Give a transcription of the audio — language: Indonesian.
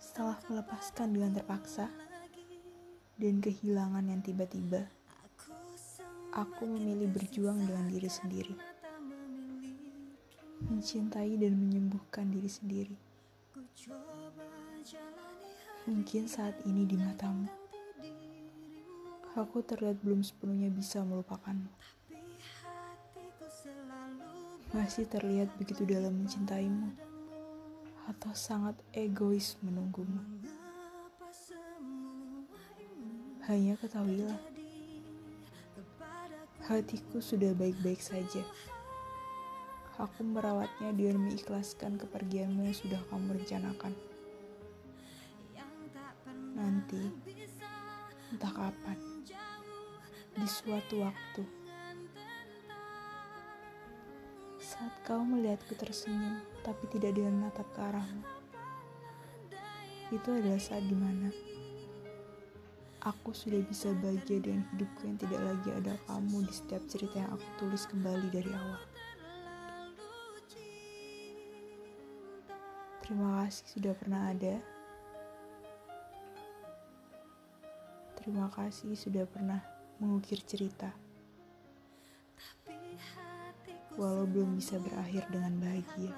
Setelah melepaskan dengan terpaksa dan kehilangan yang tiba-tiba, aku memilih berjuang dengan diri sendiri, mencintai dan menyembuhkan diri sendiri. Mungkin saat ini di matamu, aku terlihat belum sepenuhnya bisa melupakanmu. Masih terlihat begitu dalam mencintaimu, atau sangat egois menunggumu. Hanya ketahuilah, hatiku sudah baik-baik saja. Aku merawatnya dan mengikhlaskan kepergianmu yang sudah kamu rencanakan. Nanti, entah kapan, di suatu waktu, saat kau melihatku tersenyum tapi tidak dengan menatap ke arahmu, itu adalah saat di mana aku sudah bisa bahagia dengan hidupku yang tidak lagi ada kamu di setiap cerita yang aku tulis kembali dari awal. Terima kasih sudah pernah ada. Terima kasih sudah pernah mengukir cerita. Walau belum bisa berakhir dengan bahagia.